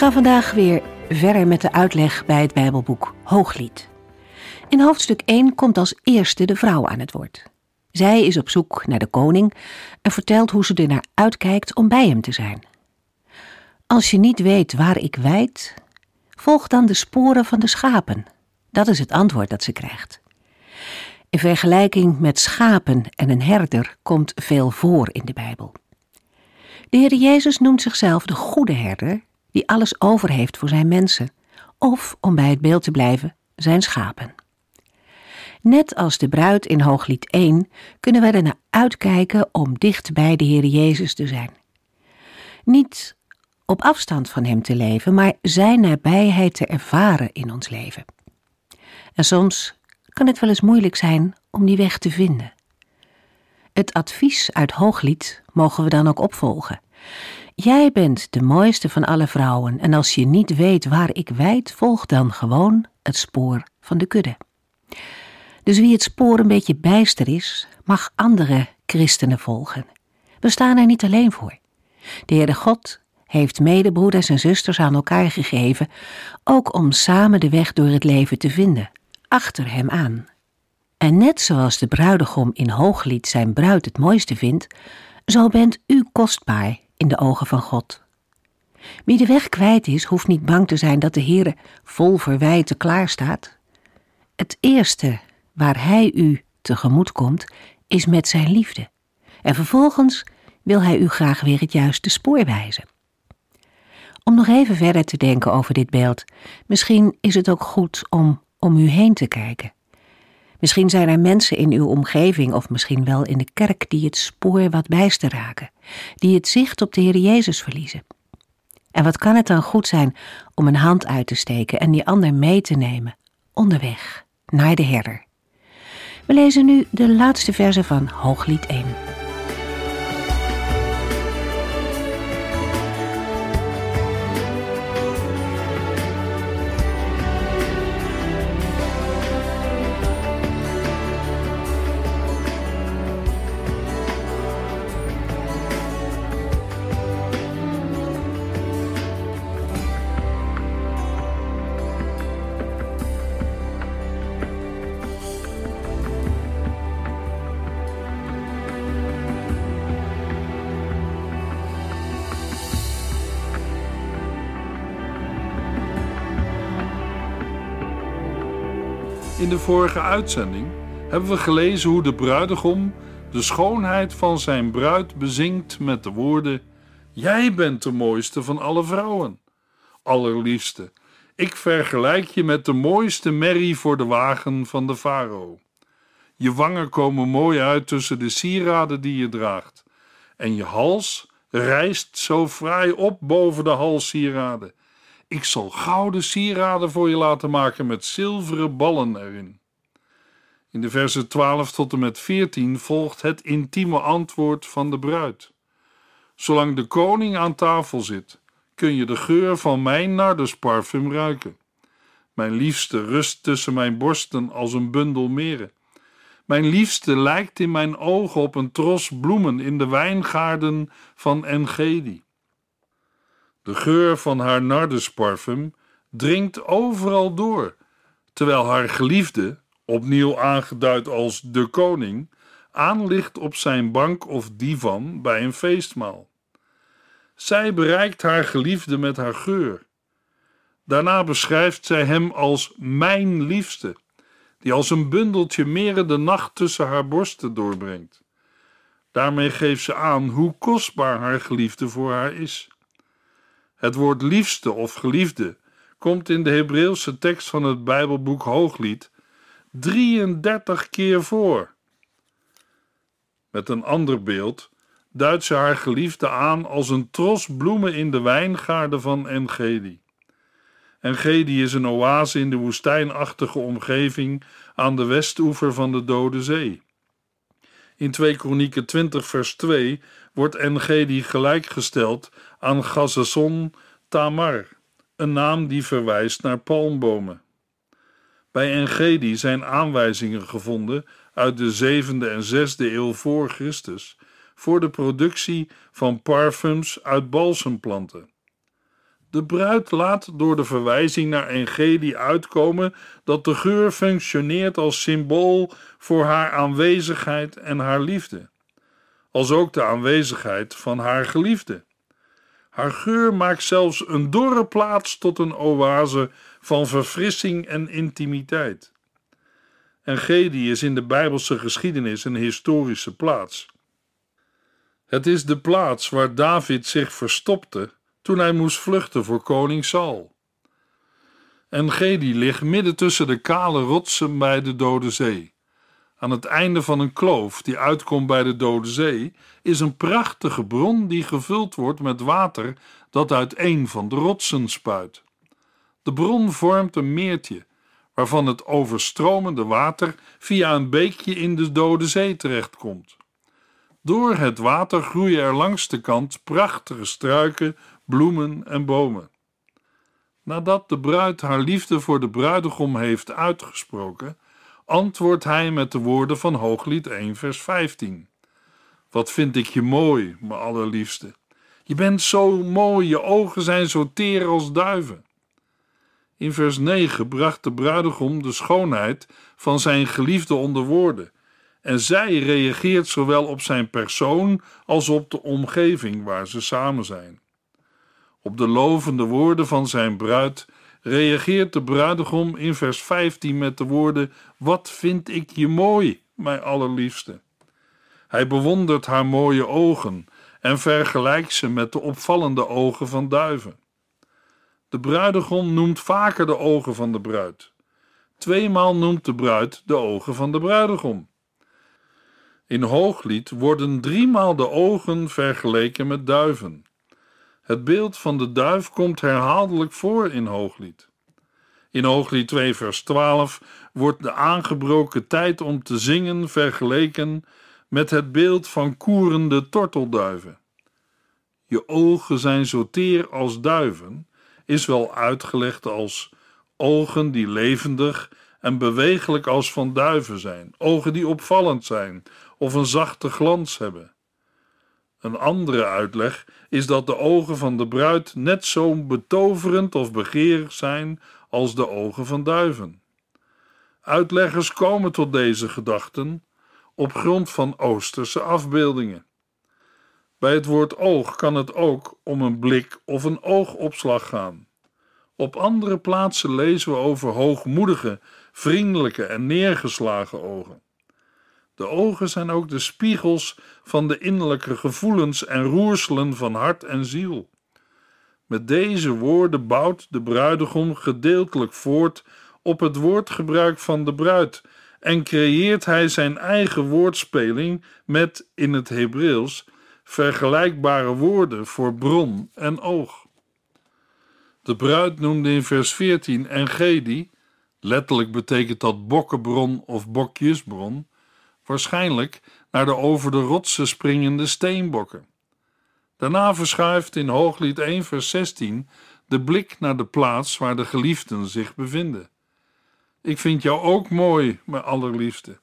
Gaan vandaag weer verder met de uitleg bij het Bijbelboek Hooglied. In hoofdstuk 1 komt als eerste de vrouw aan het woord. Zij is op zoek naar de koning en vertelt hoe ze er naar uitkijkt om bij hem te zijn. Als je niet weet waar ik wijd, volg dan de sporen van de schapen. Dat is het antwoord dat ze krijgt. In vergelijking met schapen en een herder komt veel voor in de Bijbel. De Heer Jezus noemt zichzelf de goede herder die alles over heeft voor zijn mensen, of, om bij het beeld te blijven, zijn schapen. Net als de bruid in Hooglied 1 kunnen wij ernaar uitkijken om dicht bij de Heer Jezus te zijn. Niet op afstand van Hem te leven, maar Zijn nabijheid te ervaren in ons leven. En soms kan het wel eens moeilijk zijn om die weg te vinden. Het advies uit Hooglied mogen we dan ook opvolgen. Jij bent de mooiste van alle vrouwen en als je niet weet waar ik wijd, volg dan gewoon het spoor van de kudde. Dus wie het spoor een beetje bijster is, mag andere christenen volgen. We staan er niet alleen voor. De Heere God heeft medebroeders en zusters aan elkaar gegeven, ook om samen de weg door het leven te vinden, achter hem aan. En net zoals de bruidegom in Hooglied zijn bruid het mooiste vindt, zo bent u kostbaar in de ogen van God. Wie de weg kwijt is, hoeft niet bang te zijn dat de Heere vol verwijten klaarstaat. Het eerste waar Hij u tegemoet komt, is met zijn liefde. En vervolgens wil Hij u graag weer het juiste spoor wijzen. Om nog even verder te denken over dit beeld, misschien is het ook goed om om u heen te kijken. Misschien zijn er mensen in uw omgeving of misschien wel in de kerk die het spoor wat bijster raken, die het zicht op de Heer Jezus verliezen. En wat kan het dan goed zijn om een hand uit te steken en die ander mee te nemen, onderweg naar de herder. We lezen nu de laatste verse van Hooglied 1. Vorige uitzending hebben we gelezen hoe de bruidegom de schoonheid van zijn bruid bezingt met de woorden: Jij bent de mooiste van alle vrouwen. Allerliefste, ik vergelijk je met de mooiste merrie voor de wagen van de farao. Je wangen komen mooi uit tussen de sieraden die je draagt, en je hals rijst zo fraai op boven de halssieraden ik zal gouden sieraden voor je laten maken met zilveren ballen erin. In de versen 12 tot en met 14 volgt het intieme antwoord van de bruid. Zolang de koning aan tafel zit, kun je de geur van mijn nardusparfum ruiken. Mijn liefste rust tussen mijn borsten als een bundel meren. Mijn liefste lijkt in mijn ogen op een tros bloemen in de wijngaarden van Engedi. De geur van haar nardusparfum dringt overal door, terwijl haar geliefde, opnieuw aangeduid als de koning, aanligt op zijn bank of divan bij een feestmaal. Zij bereikt haar geliefde met haar geur. Daarna beschrijft zij hem als mijn liefste, die als een bundeltje meren de nacht tussen haar borsten doorbrengt. Daarmee geeft ze aan hoe kostbaar haar geliefde voor haar is. Het woord liefste of geliefde komt in de Hebreeuwse tekst van het Bijbelboek Hooglied 33 keer voor. Met een ander beeld duidt ze haar geliefde aan als een tros bloemen in de wijngaarden van Engedi. En Gedi is een oase in de woestijnachtige omgeving aan de westoever van de Dode Zee. In 2 Kronieken 20 vers 2 wordt Engedi gelijkgesteld aan Gazazon Tamar, een naam die verwijst naar palmbomen. Bij Engedi zijn aanwijzingen gevonden uit de 7e en 6e eeuw voor Christus voor de productie van parfums uit balsemplanten. De bruid laat door de verwijzing naar Engedi uitkomen dat de geur functioneert als symbool voor haar aanwezigheid en haar liefde, als ook de aanwezigheid van haar geliefde. Haar geur maakt zelfs een dorre plaats tot een oase van verfrissing en intimiteit. Engedi is in de Bijbelse geschiedenis een historische plaats. Het is de plaats waar David zich verstopte toen hij moest vluchten voor koning Saul. Engedi ligt midden tussen de kale rotsen bij de Dode Zee. Aan het einde van een kloof die uitkomt bij de Dode Zee is een prachtige bron die gevuld wordt met water dat uit een van de rotsen spuit. De bron vormt een meertje, waarvan het overstromende water via een beekje in de Dode Zee terechtkomt. Door het water groeien er langs de kant prachtige struiken, bloemen en bomen. Nadat de bruid haar liefde voor de bruidegom heeft uitgesproken, antwoordt hij met de woorden van Hooglied 1, vers 15. Wat vind ik je mooi, mijn allerliefste. Je bent zo mooi, je ogen zijn zo teer als duiven. In vers 9 bracht de bruidegom de schoonheid van zijn geliefde onder woorden, en zij reageert zowel op zijn persoon als op de omgeving waar ze samen zijn. Op de lovende woorden van zijn bruid reageert de bruidegom in vers 15 met de woorden: Wat vind ik je mooi, mijn allerliefste. Hij bewondert haar mooie ogen en vergelijkt ze met de opvallende ogen van duiven. De bruidegom noemt vaker de ogen van de bruid. Tweemaal noemt de bruid de ogen van de bruidegom. In Hooglied worden driemaal de ogen vergeleken met duiven. Het beeld van de duif komt herhaaldelijk voor in Hooglied. In Hooglied 2, vers 12 wordt de aangebroken tijd om te zingen vergeleken met het beeld van koerende tortelduiven. Je ogen zijn zo teer als duiven, is wel uitgelegd als ogen die levendig en bewegelijk als van duiven zijn, ogen die opvallend zijn of een zachte glans hebben. Een andere uitleg is dat de ogen van de bruid net zo betoverend of begeerig zijn als de ogen van duiven. Uitleggers komen tot deze gedachten op grond van Oosterse afbeeldingen. Bij het woord oog kan het ook om een blik of een oogopslag gaan. Op andere plaatsen lezen we over hoogmoedige, vriendelijke en neergeslagen ogen. De ogen zijn ook de spiegels van de innerlijke gevoelens en roerselen van hart en ziel. Met deze woorden bouwt de bruidegom gedeeltelijk voort op het woordgebruik van de bruid en creëert hij zijn eigen woordspeling met in het Hebreeuws vergelijkbare woorden voor bron en oog. De bruid noemde in vers 14 Engedi, letterlijk betekent dat bokkenbron of bokjesbron, waarschijnlijk naar de over de rotsen springende steenbokken. Daarna verschuift in Hooglied 1 vers 16 de blik naar de plaats waar de geliefden zich bevinden. Ik vind jou ook mooi, mijn allerliefste.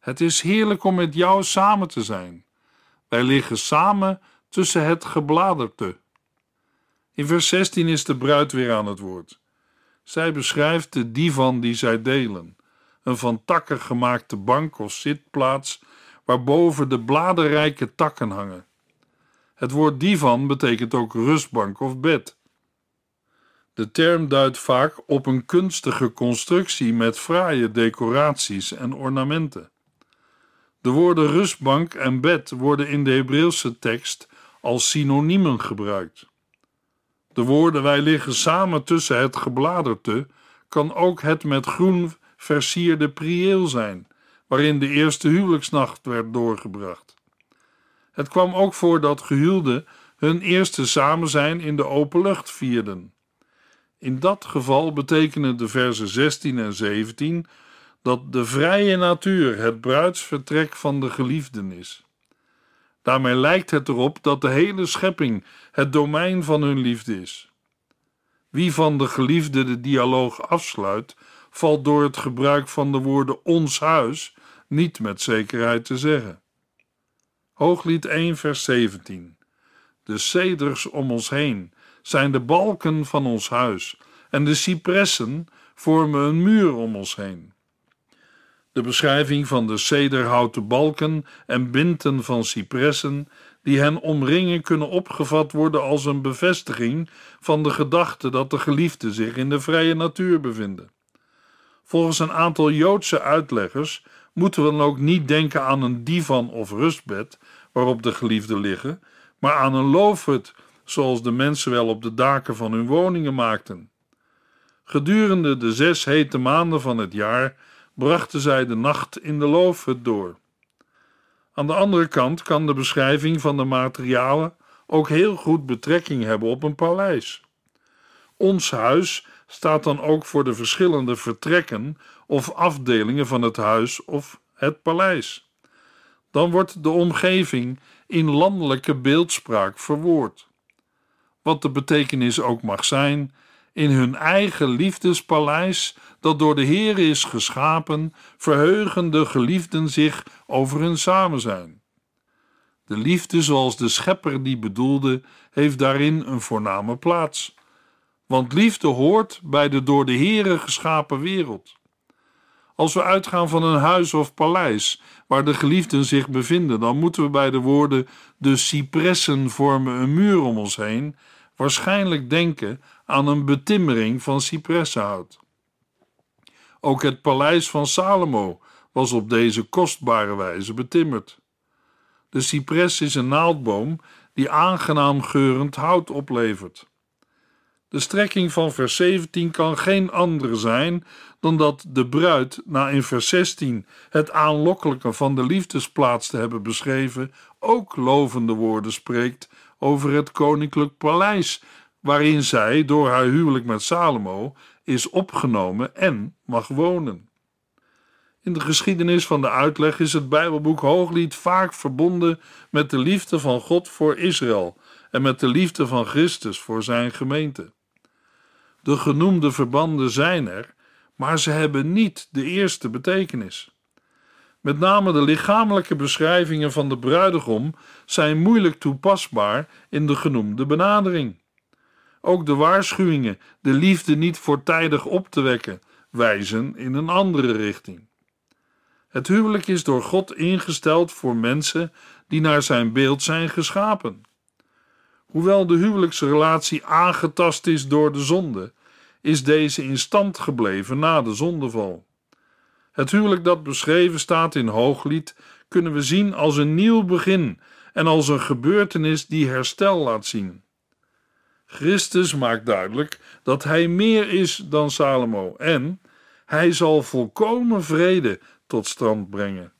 Het is heerlijk om met jou samen te zijn. Wij liggen samen tussen het gebladerte. In vers 16 is de bruid weer aan het woord. Zij beschrijft de divan die zij delen, een van takken gemaakte bank of zitplaats waarboven de bladerrijke takken hangen. Het woord divan betekent ook rustbank of bed. De term duidt vaak op een kunstige constructie met fraaie decoraties en ornamenten. De woorden rustbank en bed worden in de Hebreeuwse tekst als synoniemen gebruikt. De woorden wij liggen samen tussen het gebladerte kan ook het met groen versierde prieel zijn, waarin de eerste huwelijksnacht werd doorgebracht. Het kwam ook voor dat gehuwden hun eerste samenzijn in de open lucht vierden. In dat geval betekenen de versen 16 en 17 dat de vrije natuur het bruidsvertrek van de geliefden is. Daarmee lijkt het erop dat de hele schepping het domein van hun liefde is. Wie van de geliefden de dialoog afsluit, valt door het gebruik van de woorden ons huis niet met zekerheid te zeggen. Hooglied 1, vers 17. De ceders om ons heen zijn de balken van ons huis, en de cipressen vormen een muur om ons heen. De beschrijving van de cederhouten balken en binten van cipressen die hen omringen kunnen opgevat worden als een bevestiging van de gedachte dat de geliefden zich in de vrije natuur bevinden. Volgens een aantal Joodse uitleggers moeten we dan ook niet denken aan een divan of rustbed waarop de geliefden liggen, maar aan een loofhut, zoals de mensen wel op de daken van hun woningen maakten. Gedurende de zes hete maanden van het jaar brachten zij de nacht in de loofhut door. Aan de andere kant kan de beschrijving van de materialen ook heel goed betrekking hebben op een paleis. Ons huis staat dan ook voor de verschillende vertrekken of afdelingen van het huis of het paleis. Dan wordt de omgeving in landelijke beeldspraak verwoord. Wat de betekenis ook mag zijn, in hun eigen liefdespaleis dat door de Heer is geschapen, verheugen de geliefden zich over hun samenzijn. De liefde zoals de schepper die bedoelde, heeft daarin een voorname plaats. Want liefde hoort bij de door de Heere geschapen wereld. Als we uitgaan van een huis of paleis waar de geliefden zich bevinden, dan moeten we bij de woorden de cipressen vormen een muur om ons heen waarschijnlijk denken aan een betimmering van cipressenhout. Ook het paleis van Salomo was op deze kostbare wijze betimmerd. De cipres is een naaldboom die aangenaam geurend hout oplevert. De strekking van vers 17 kan geen andere zijn dan dat de bruid, na in vers 16 het aanlokkelijke van de liefdesplaats te hebben beschreven, ook lovende woorden spreekt over het koninklijk paleis, waarin zij door haar huwelijk met Salomo is opgenomen en mag wonen. In de geschiedenis van de uitleg is het Bijbelboek Hooglied vaak verbonden met de liefde van God voor Israël en met de liefde van Christus voor zijn gemeente. De genoemde verbanden zijn er, maar ze hebben niet de eerste betekenis. Met name de lichamelijke beschrijvingen van de bruidegom zijn moeilijk toepasbaar in de genoemde benadering. Ook de waarschuwingen de liefde niet voortijdig op te wekken wijzen in een andere richting. Het huwelijk is door God ingesteld voor mensen die naar zijn beeld zijn geschapen. Hoewel de huwelijksrelatie aangetast is door de zonde, is deze in stand gebleven na de zondeval. Het huwelijk dat beschreven staat in Hooglied kunnen we zien als een nieuw begin en als een gebeurtenis die herstel laat zien. Christus maakt duidelijk dat hij meer is dan Salomo en hij zal volkomen vrede tot stand brengen.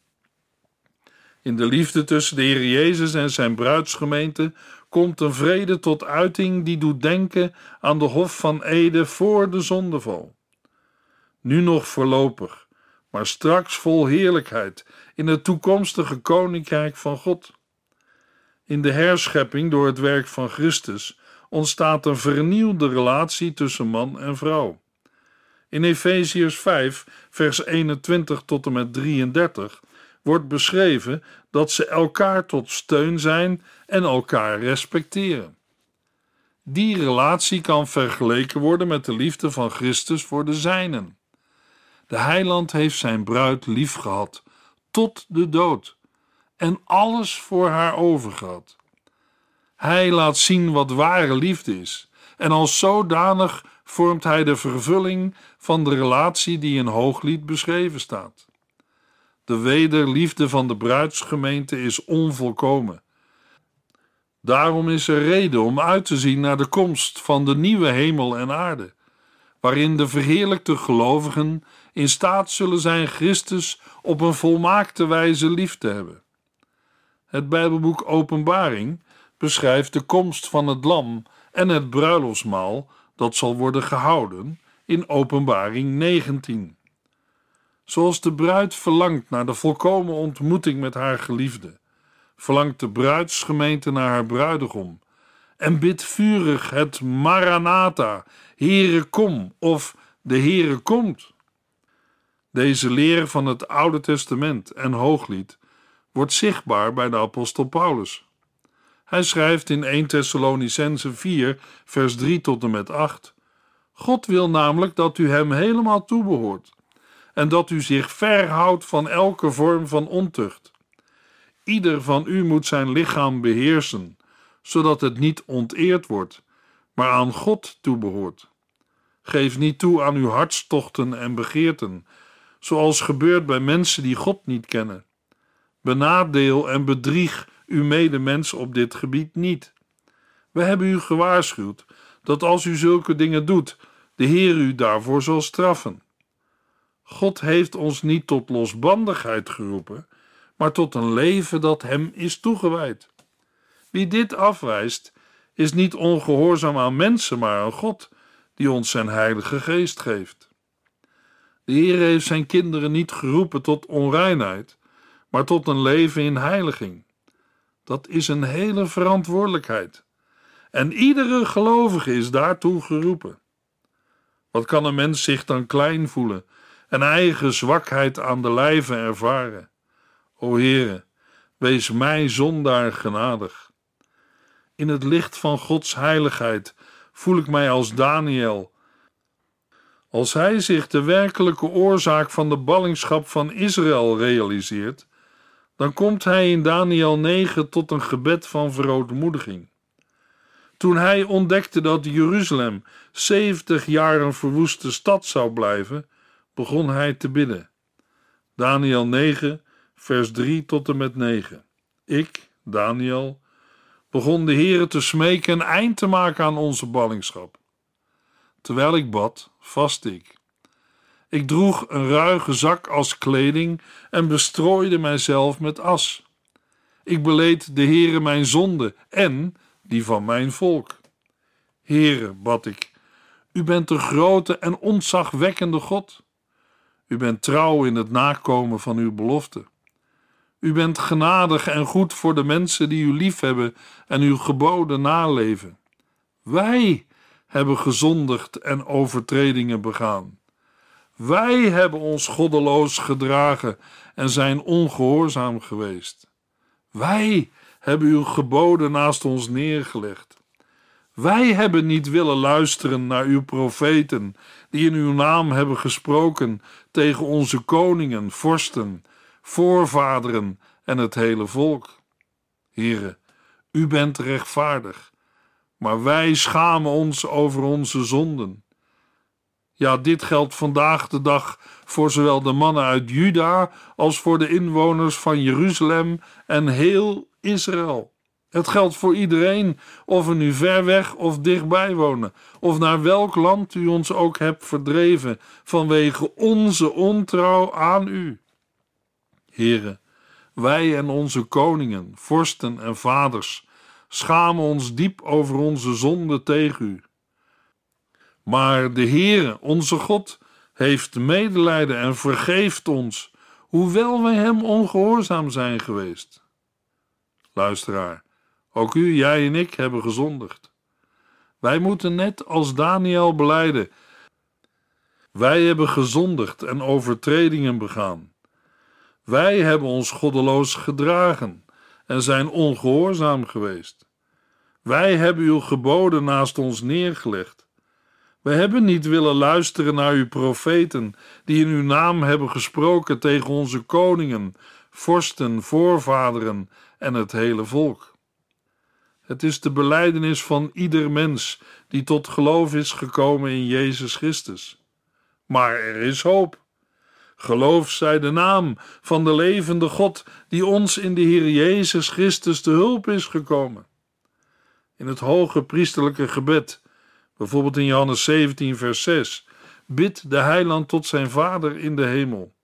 In de liefde tussen de Heer Jezus en zijn bruidsgemeente komt een vrede tot uiting die doet denken aan de Hof van Ede voor de zondeval. Nu nog voorlopig, maar straks vol heerlijkheid in het toekomstige koninkrijk van God. In de herschepping door het werk van Christus ontstaat een vernieuwde relatie tussen man en vrouw. In Efeziërs 5, vers 21 tot en met 33 wordt beschreven dat ze elkaar tot steun zijn en elkaar respecteren. Die relatie kan vergeleken worden met de liefde van Christus voor de zijnen. De heiland heeft zijn bruid lief gehad, tot de dood, en alles voor haar overgehad. Hij laat zien wat ware liefde is, en als zodanig vormt hij de vervulling van de relatie die in Hooglied beschreven staat. De wederliefde van de bruidsgemeente is onvolkomen. Daarom is er reden om uit te zien naar de komst van de nieuwe hemel en aarde, waarin de verheerlijkte gelovigen in staat zullen zijn Christus op een volmaakte wijze lief te hebben. Het Bijbelboek Openbaring beschrijft de komst van het Lam en het bruiloftsmaal dat zal worden gehouden in Openbaring 19. Zoals de bruid verlangt naar de volkomen ontmoeting met haar geliefde, verlangt de bruidsgemeente naar haar bruidegom en bidt vurig het Maranatha, Heere kom of de Heere komt. Deze leer van het Oude Testament en Hooglied wordt zichtbaar bij de apostel Paulus. Hij schrijft in 1 Thessalonicense 4, vers 3 tot en met 8: God wil namelijk dat u hem helemaal toebehoort en dat u zich verhoudt van elke vorm van ontucht. Ieder van u moet zijn lichaam beheersen, zodat het niet onteerd wordt, maar aan God toebehoort. Geef niet toe aan uw hartstochten en begeerten, zoals gebeurt bij mensen die God niet kennen. Benadeel en bedrieg uw medemens op dit gebied niet. We hebben u gewaarschuwd dat als u zulke dingen doet, de Heer u daarvoor zal straffen. God heeft ons niet tot losbandigheid geroepen, maar tot een leven dat Hem is toegewijd. Wie dit afwijst, is niet ongehoorzaam aan mensen, maar aan God, die ons zijn Heilige Geest geeft. De Heer heeft zijn kinderen niet geroepen tot onreinheid, maar tot een leven in heiliging. Dat is een hele verantwoordelijkheid. En iedere gelovige is daartoe geroepen. Wat kan een mens zich dan klein voelen en eigen zwakheid aan de lijve ervaren? O Heere, wees mij zondaar genadig. In het licht van Gods heiligheid voel ik mij als Daniel. Als hij zich de werkelijke oorzaak van de ballingschap van Israël realiseert, dan komt hij in Daniel 9 tot een gebed van verootmoediging. Toen hij ontdekte dat Jeruzalem 70 jaar een verwoeste stad zou blijven, begon hij te bidden. Daniel 9, vers 3 tot en met 9. Ik, Daniel, begon de Heere te smeken een eind te maken aan onze ballingschap. Terwijl ik bad, vast ik. Ik droeg een ruige zak als kleding en bestrooide mijzelf met as. Ik beleed de Heere mijn zonde en die van mijn volk. Heere, bad ik, u bent de grote en ontzagwekkende God. U bent trouw in het nakomen van uw belofte. U bent genadig en goed voor de mensen die u liefhebben en uw geboden naleven. Wij hebben gezondigd en overtredingen begaan. Wij hebben ons goddeloos gedragen en zijn ongehoorzaam geweest. Wij hebben uw geboden naast ons neergelegd. Wij hebben niet willen luisteren naar uw profeten, die in uw naam hebben gesproken tegen onze koningen, vorsten, voorvaderen en het hele volk. Heren, u bent rechtvaardig, maar wij schamen ons over onze zonden. Ja, dit geldt vandaag de dag voor zowel de mannen uit Juda als voor de inwoners van Jeruzalem en heel Israël. Het geldt voor iedereen, of we nu ver weg of dichtbij wonen, of naar welk land u ons ook hebt verdreven vanwege onze ontrouw aan u. Heren, wij en onze koningen, vorsten en vaders schamen ons diep over onze zonde tegen u. Maar de Heere, onze God, heeft medelijden en vergeeft ons, hoewel wij hem ongehoorzaam zijn geweest. Luisteraar, ook u, jij en ik hebben gezondigd. Wij moeten net als Daniel beleiden. Wij hebben gezondigd en overtredingen begaan. Wij hebben ons goddeloos gedragen en zijn ongehoorzaam geweest. Wij hebben uw geboden naast ons neergelegd. We hebben niet willen luisteren naar uw profeten, die in uw naam hebben gesproken tegen onze koningen, vorsten, voorvaderen en het hele volk. Het is de belijdenis van ieder mens die tot geloof is gekomen in Jezus Christus. Maar er is hoop. Geloof zij de naam van de levende God die ons in de Heer Jezus Christus te hulp is gekomen. In het hoge priesterlijke gebed, bijvoorbeeld in Johannes 17, vers 6, bidt de heiland tot zijn Vader in de hemel.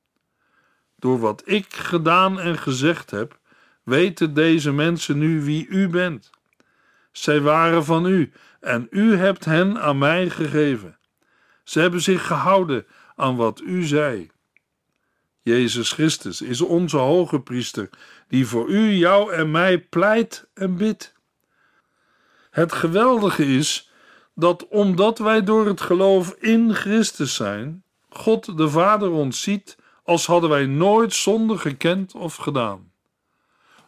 Door wat ik gedaan en gezegd heb, weten deze mensen nu wie u bent. Zij waren van u en u hebt hen aan mij gegeven. Ze hebben zich gehouden aan wat u zei. Jezus Christus is onze hoge priester, die voor u, jou en mij pleit en bidt. Het geweldige is dat omdat wij door het geloof in Christus zijn, God de Vader ons ziet als hadden wij nooit zonde gekend of gedaan.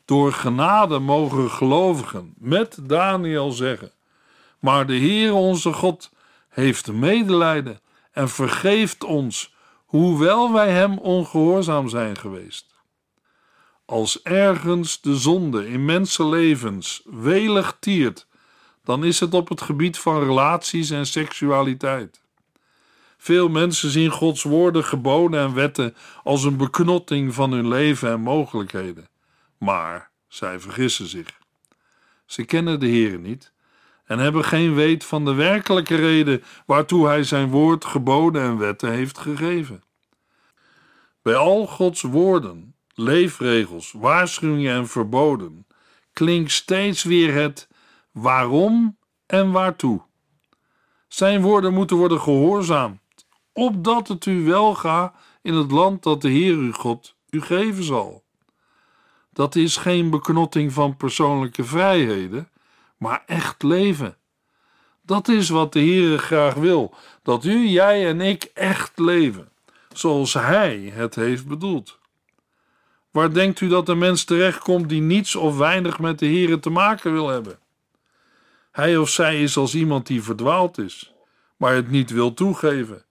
Door genade mogen gelovigen met Daniel zeggen: Maar de Heer onze God heeft medelijden en vergeeft ons, hoewel wij hem ongehoorzaam zijn geweest. Als ergens de zonde in mensenlevens welig tiert, dan is het op het gebied van relaties en seksualiteit. Veel mensen zien Gods woorden, geboden en wetten als een beknotting van hun leven en mogelijkheden. Maar zij vergissen zich. Ze kennen de Heer niet en hebben geen weet van de werkelijke reden waartoe Hij zijn woord, geboden en wetten heeft gegeven. Bij al Gods woorden, leefregels, waarschuwingen en verboden klinkt steeds weer het waarom en waartoe. Zijn woorden moeten worden gehoorzaamd, opdat het u welga in het land dat de Heer uw God u geven zal. Dat is geen beknotting van persoonlijke vrijheden, maar echt leven. Dat is wat de Heer graag wil: dat u, jij en ik echt leven, zoals Hij het heeft bedoeld. Waar denkt u dat de mens terechtkomt die niets of weinig met de Heer te maken wil hebben? Hij of zij is als iemand die verdwaald is, maar het niet wil toegeven.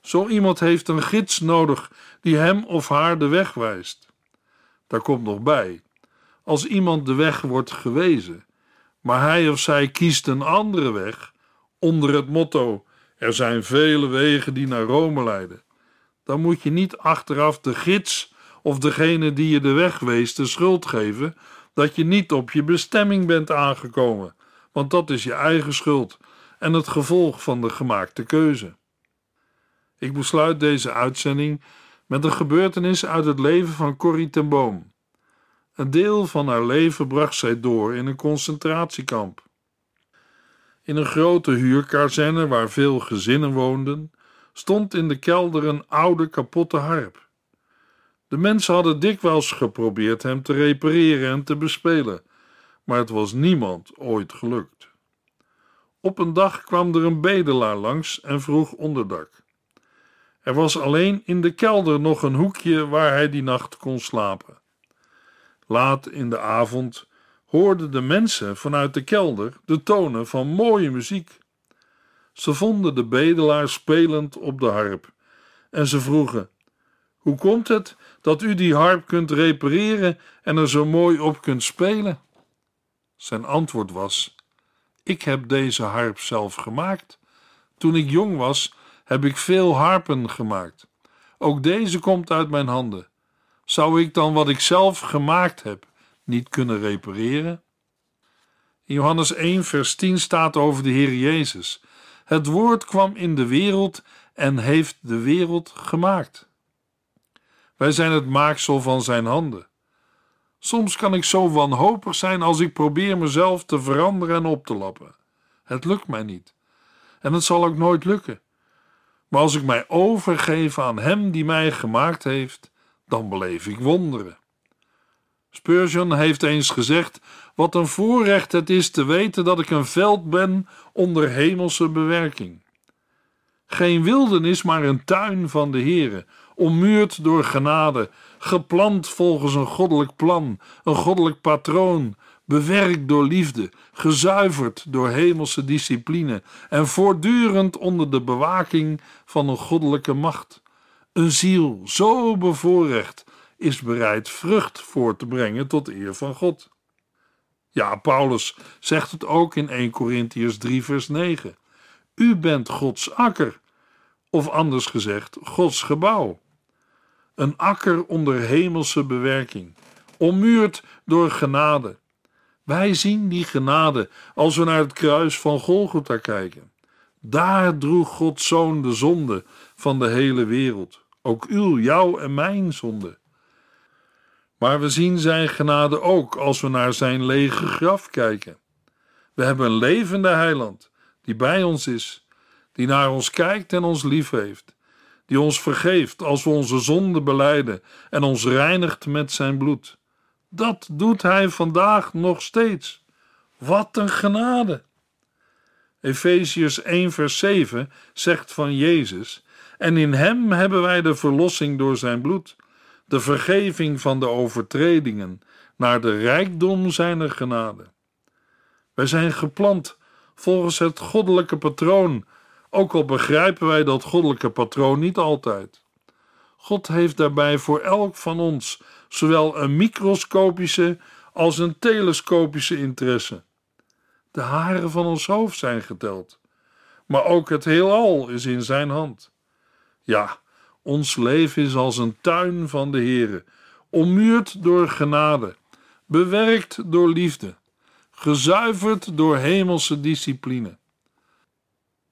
Zo iemand heeft een gids nodig die hem of haar de weg wijst. Daar komt nog bij: als iemand de weg wordt gewezen, maar hij of zij kiest een andere weg, onder het motto: er zijn vele wegen die naar Rome leiden, dan moet je niet achteraf de gids of degene die je de weg wees de schuld geven dat je niet op je bestemming bent aangekomen, want dat is je eigen schuld en het gevolg van de gemaakte keuze. Ik besluit deze uitzending met een gebeurtenis uit het leven van Corrie ten Boom. Een deel van haar leven bracht zij door in een concentratiekamp. In een grote huurkazerne waar veel gezinnen woonden, stond in de kelder een oude kapotte harp. De mensen hadden dikwijls geprobeerd hem te repareren en te bespelen, maar het was niemand ooit gelukt. Op een dag kwam er een bedelaar langs en vroeg onderdak. Er was alleen in de kelder nog een hoekje waar hij die nacht kon slapen. Laat in de avond hoorden de mensen vanuit de kelder de tonen van mooie muziek. Ze vonden de bedelaar spelend op de harp en ze vroegen: Hoe komt het dat u die harp kunt repareren en er zo mooi op kunt spelen? Zijn antwoord was: Ik heb deze harp zelf gemaakt. Toen ik jong was, heb ik veel harpen gemaakt. Ook deze komt uit mijn handen. Zou ik dan wat ik zelf gemaakt heb niet kunnen repareren? In Johannes 1, vers 10 staat over de Heer Jezus: Het woord kwam in de wereld en heeft de wereld gemaakt. Wij zijn het maaksel van zijn handen. Soms kan ik zo wanhopig zijn als ik probeer mezelf te veranderen en op te lappen. Het lukt mij niet. En het zal ook nooit lukken. Maar als ik mij overgeef aan Hem die mij gemaakt heeft, dan beleef ik wonderen. Spurgeon heeft eens gezegd: Wat een voorrecht het is te weten dat ik een veld ben onder hemelse bewerking. Geen wildernis, maar een tuin van de Heere, ommuurd door genade, geplant volgens een goddelijk plan, een goddelijk patroon, bewerkt door liefde, gezuiverd door hemelse discipline en voortdurend onder de bewaking van een goddelijke macht. Een ziel zo bevoorrecht is bereid vrucht voor te brengen tot eer van God. Ja, Paulus zegt het ook in 1 Corinthians 3, vers 9. U bent Gods akker, of anders gezegd, Gods gebouw. Een akker onder hemelse bewerking, ommuurd door genade. Wij zien die genade als we naar het kruis van Golgotha kijken. Daar droeg Gods Zoon de zonde van de hele wereld ook uw, jouw en mijn zonde. Maar we zien zijn genade ook als we naar zijn lege graf kijken. We hebben een levende heiland die bij ons is, die naar ons kijkt en ons lief heeft, die ons vergeeft als we onze zonden beleiden en ons reinigt met zijn bloed. Dat doet hij vandaag nog steeds. Wat een genade! Efeziërs 1 vers 7 zegt van Jezus: En in hem hebben wij de verlossing door zijn bloed, de vergeving van de overtredingen, naar de rijkdom zijner genade. Wij zijn geplant volgens het goddelijke patroon, ook al begrijpen wij dat goddelijke patroon niet altijd. God heeft daarbij voor elk van ons zowel een microscopische als een telescopische interesse. De haren van ons hoofd zijn geteld, maar ook het heelal is in zijn hand. Ja, ons leven is als een tuin van de Heere, ommuurd door genade, bewerkt door liefde, gezuiverd door hemelse discipline.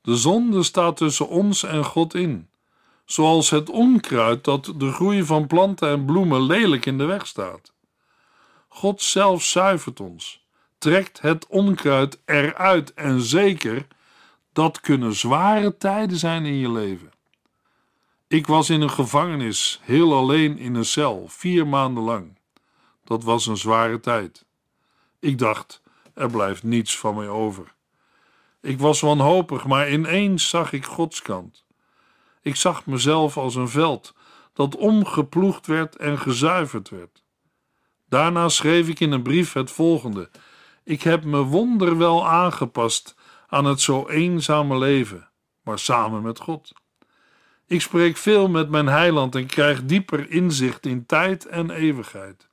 De zonde staat tussen ons en God in, zoals het onkruid dat de groei van planten en bloemen lelijk in de weg staat. God zelf zuivert ons, trekt het onkruid eruit en zeker, dat kunnen zware tijden zijn in je leven. Ik was in een gevangenis, heel alleen in een cel, vier maanden lang. Dat was een zware tijd. Ik dacht, er blijft niets van mij over. Ik was wanhopig, maar ineens zag ik Gods kant. Ik zag mezelf als een veld dat omgeploegd werd en gezuiverd werd. Daarna schreef ik in een brief het volgende: Ik heb me wonderwel aangepast aan het zo eenzame leven, maar samen met God. Ik spreek veel met mijn heiland en krijg dieper inzicht in tijd en eeuwigheid.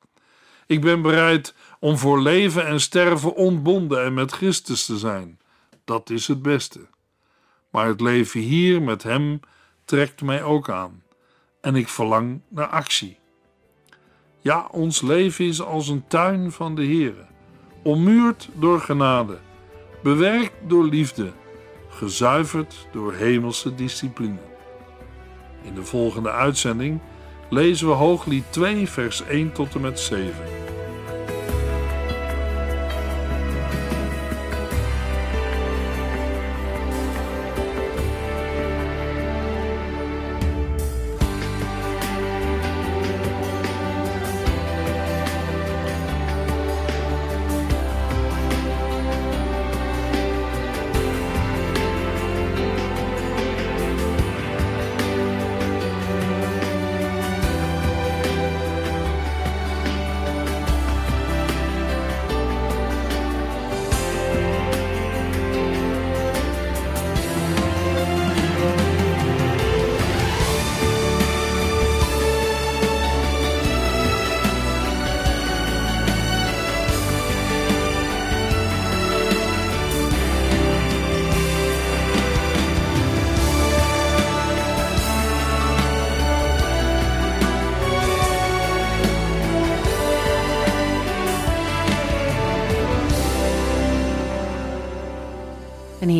Ik ben bereid om voor leven en sterven ontbonden en met Christus te zijn. Dat is het beste. Maar het leven hier met Hem trekt mij ook aan en ik verlang naar actie. Ja, ons leven is als een tuin van de Heere, ommuurd door genade, bewerkt door liefde, gezuiverd door hemelse discipline. In de volgende uitzending lezen we Hooglied 2, vers 1 tot en met 7.